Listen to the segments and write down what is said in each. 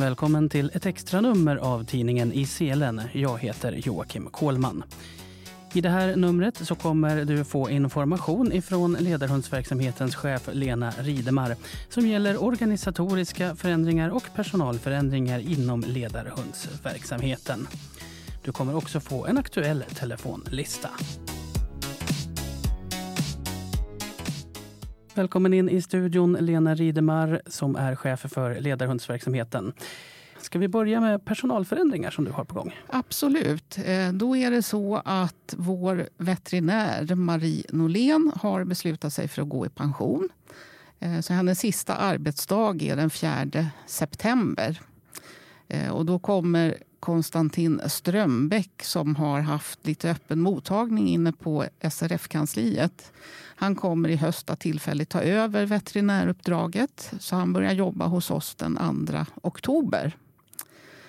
Välkommen till ett extra nummer av tidningen I selen. Jag heter Joakim Kohlman. I det här numret så kommer du få information ifrån ledarhundsverksamhetens chef Lena Ridemar som gäller organisatoriska förändringar och personalförändringar inom ledarhundsverksamheten. Du kommer också få en aktuell telefonlista. Välkommen in i studion Lena Ridemar som är chef för ledarhundsverksamheten. Ska vi börja med personalförändringar som du har på gång? Absolut. Eh, då är det så att vår veterinär Marie Norlén har beslutat sig för att gå i pension. Eh, så hennes sista arbetsdag är den 4 september. Eh, och då kommer Konstantin Strömbäck som har haft lite öppen mottagning inne på SRF-kansliet. Han kommer i höst att tillfälligt ta över veterinäruppdraget så han börjar jobba hos oss den 2 oktober.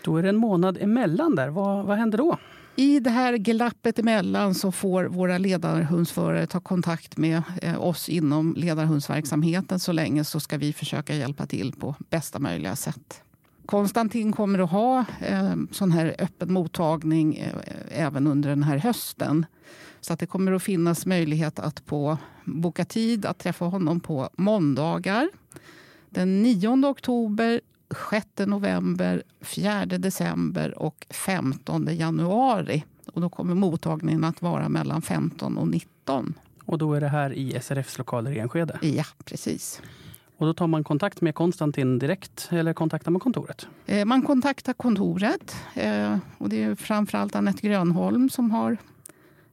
Då är det en månad emellan där. Vad, vad händer då? I det här glappet emellan så får våra ledarhundsförare ta kontakt med eh, oss inom ledarhundsverksamheten. Så länge så ska vi försöka hjälpa till på bästa möjliga sätt. Konstantin kommer att ha eh, sån här öppen mottagning eh, även under den här hösten. Så att det kommer att finnas möjlighet att på, boka tid att träffa honom på måndagar. Den 9 oktober, 6 november, 4 december och 15 januari. Och då kommer mottagningen att vara mellan 15 och 19. Och då är det här i SRFs lokaler i Enskede? Ja, precis. Och då tar man kontakt med Konstantin direkt eller kontaktar man kontoret? Eh, man kontaktar kontoret. Eh, och det är framförallt Anette Grönholm som har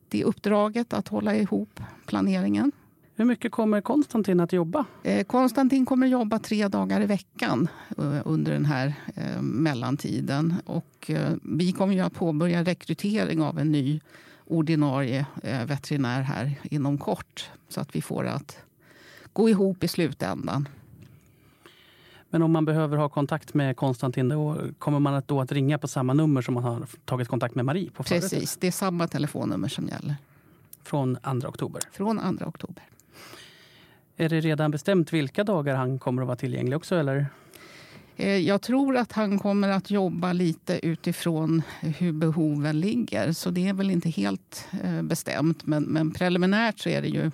det uppdraget att hålla ihop planeringen. Hur mycket kommer Konstantin att jobba? Eh, Konstantin kommer att jobba tre dagar i veckan under den här mellantiden. Och vi kommer att påbörja rekrytering av en ny ordinarie veterinär här inom kort. Så att vi får att gå ihop i slutändan. Men om man behöver ha kontakt med Konstantin, då kommer man då att ringa på samma nummer som man har tagit kontakt med Marie på förut? Precis, det är samma telefonnummer som gäller. Från 2 oktober? Från 2 oktober. Är det redan bestämt vilka dagar han kommer att vara tillgänglig också? Eller? Eh, jag tror att han kommer att jobba lite utifrån hur behoven ligger. Så det är väl inte helt eh, bestämt. Men, men preliminärt så är det ju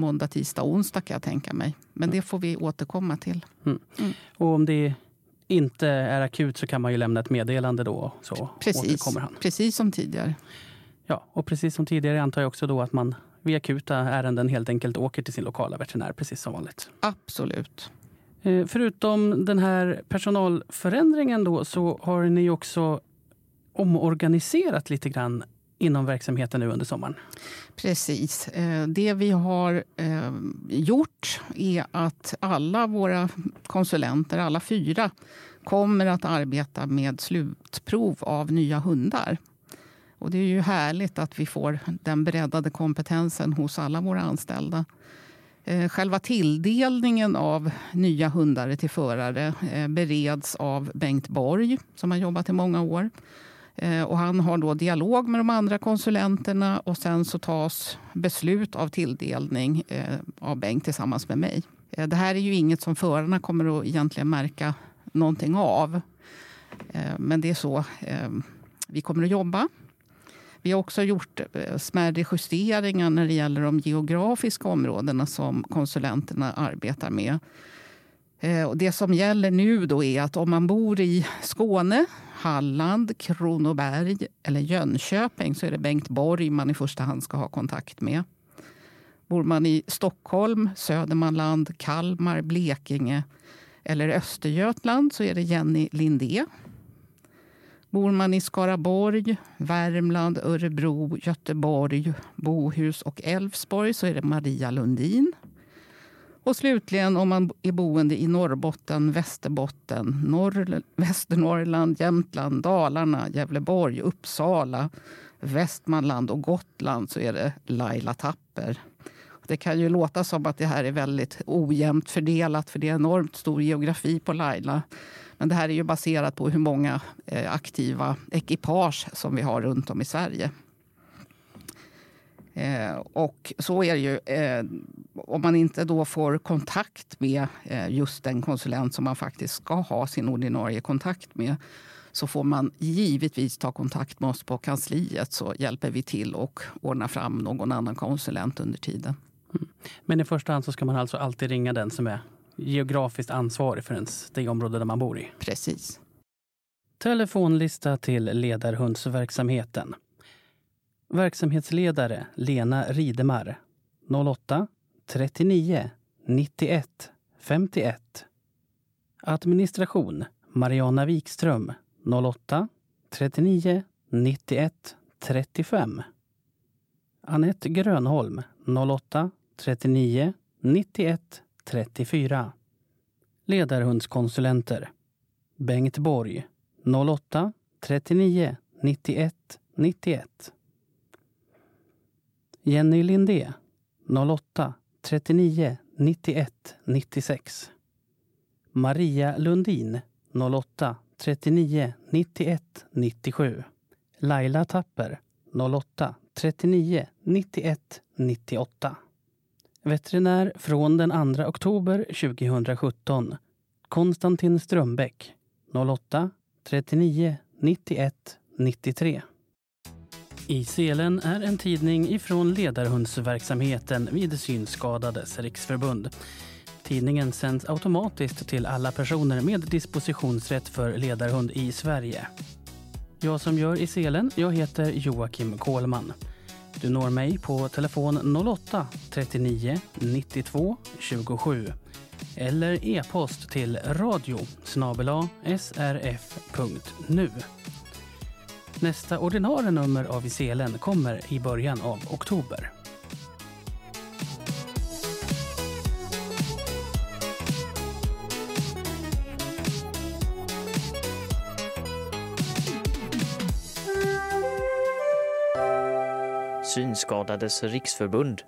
måndag, tisdag, onsdag kan jag tänka mig. Men det får vi återkomma till. Mm. Mm. Och om det inte är akut så kan man ju lämna ett meddelande då. Så precis, återkommer han. precis som tidigare. Ja, och precis som tidigare antar jag också då att man vid akuta ärenden helt enkelt åker till sin lokala veterinär precis som vanligt. Absolut. Eh, förutom den här personalförändringen då så har ni också omorganiserat lite grann inom verksamheten nu under sommaren? Precis. Eh, det vi har eh, gjort är att alla våra konsulenter, alla fyra, kommer att arbeta med slutprov av nya hundar. Och det är ju härligt att vi får den breddade kompetensen hos alla våra anställda. Eh, själva tilldelningen av nya hundar till förare bereds av Bengt Borg som har jobbat i många år. Eh, och han har då dialog med de andra konsulenterna och sen så tas beslut av tilldelning eh, av Bengt tillsammans med mig. Eh, det här är ju inget som förarna kommer att egentligen märka någonting av. Men det är så vi kommer att jobba. Vi har också gjort smärre justeringar när det gäller de geografiska områdena som konsulenterna arbetar med. Eh, och det som gäller nu då är att om man bor i Skåne Halland, Kronoberg eller Jönköping så är det Bengt Borg man i första hand ska ha kontakt med. Bor man i Stockholm, Södermanland, Kalmar, Blekinge eller Östergötland så är det Jenny Lindé. Bor man i Skaraborg, Värmland, Örebro, Göteborg, Bohus och Älvsborg så är det Maria Lundin. Och slutligen om man är boende i Norrbotten, Västerbotten, Norr, Västernorrland, Jämtland, Dalarna, Gävleborg, Uppsala, Västmanland och Gotland så är det Laila Tapper. Det kan ju låta som att det här är väldigt ojämnt fördelat för det är enormt stor geografi på Laila. Men det här är ju baserat på hur många eh, aktiva ekipage som vi har runt om i Sverige. Eh, och så är det ju. Eh, om man inte då får kontakt med eh, just den konsulent som man faktiskt ska ha sin ordinarie kontakt med så får man givetvis ta kontakt med oss på kansliet så hjälper vi till och ordnar fram någon annan konsulent under tiden. Mm. Men i första hand så ska man alltså alltid ringa den som är geografiskt ansvarig för ens, det område där man bor i? Precis. Telefonlista till ledarhundsverksamheten. Verksamhetsledare Lena Ridemar 08 39 91 51. Administration Mariana Wikström 08 39 91 35. Anette Grönholm 08 39 91 34. Ledarhundskonsulenter Bengt Borg 08 39 91 91. Jenny Lindé 08 39 91 96. Maria Lundin 08 39 91 97. Laila Tapper 08 39 91 98. Veterinär från den 2 oktober 2017. Konstantin Strömbäck 08 39 91 93. I selen är en tidning ifrån ledarhundsverksamheten vid Synskadades riksförbund. Tidningen sänds automatiskt till alla personer med dispositionsrätt för ledarhund i Sverige. Jag som gör i selen, jag heter Joakim Kohlman. Du når mig på telefon 08 39 92 27 eller e-post till radio srf.nu. Nästa ordinarie nummer av ICLN kommer i början av oktober. Synskadades riksförbund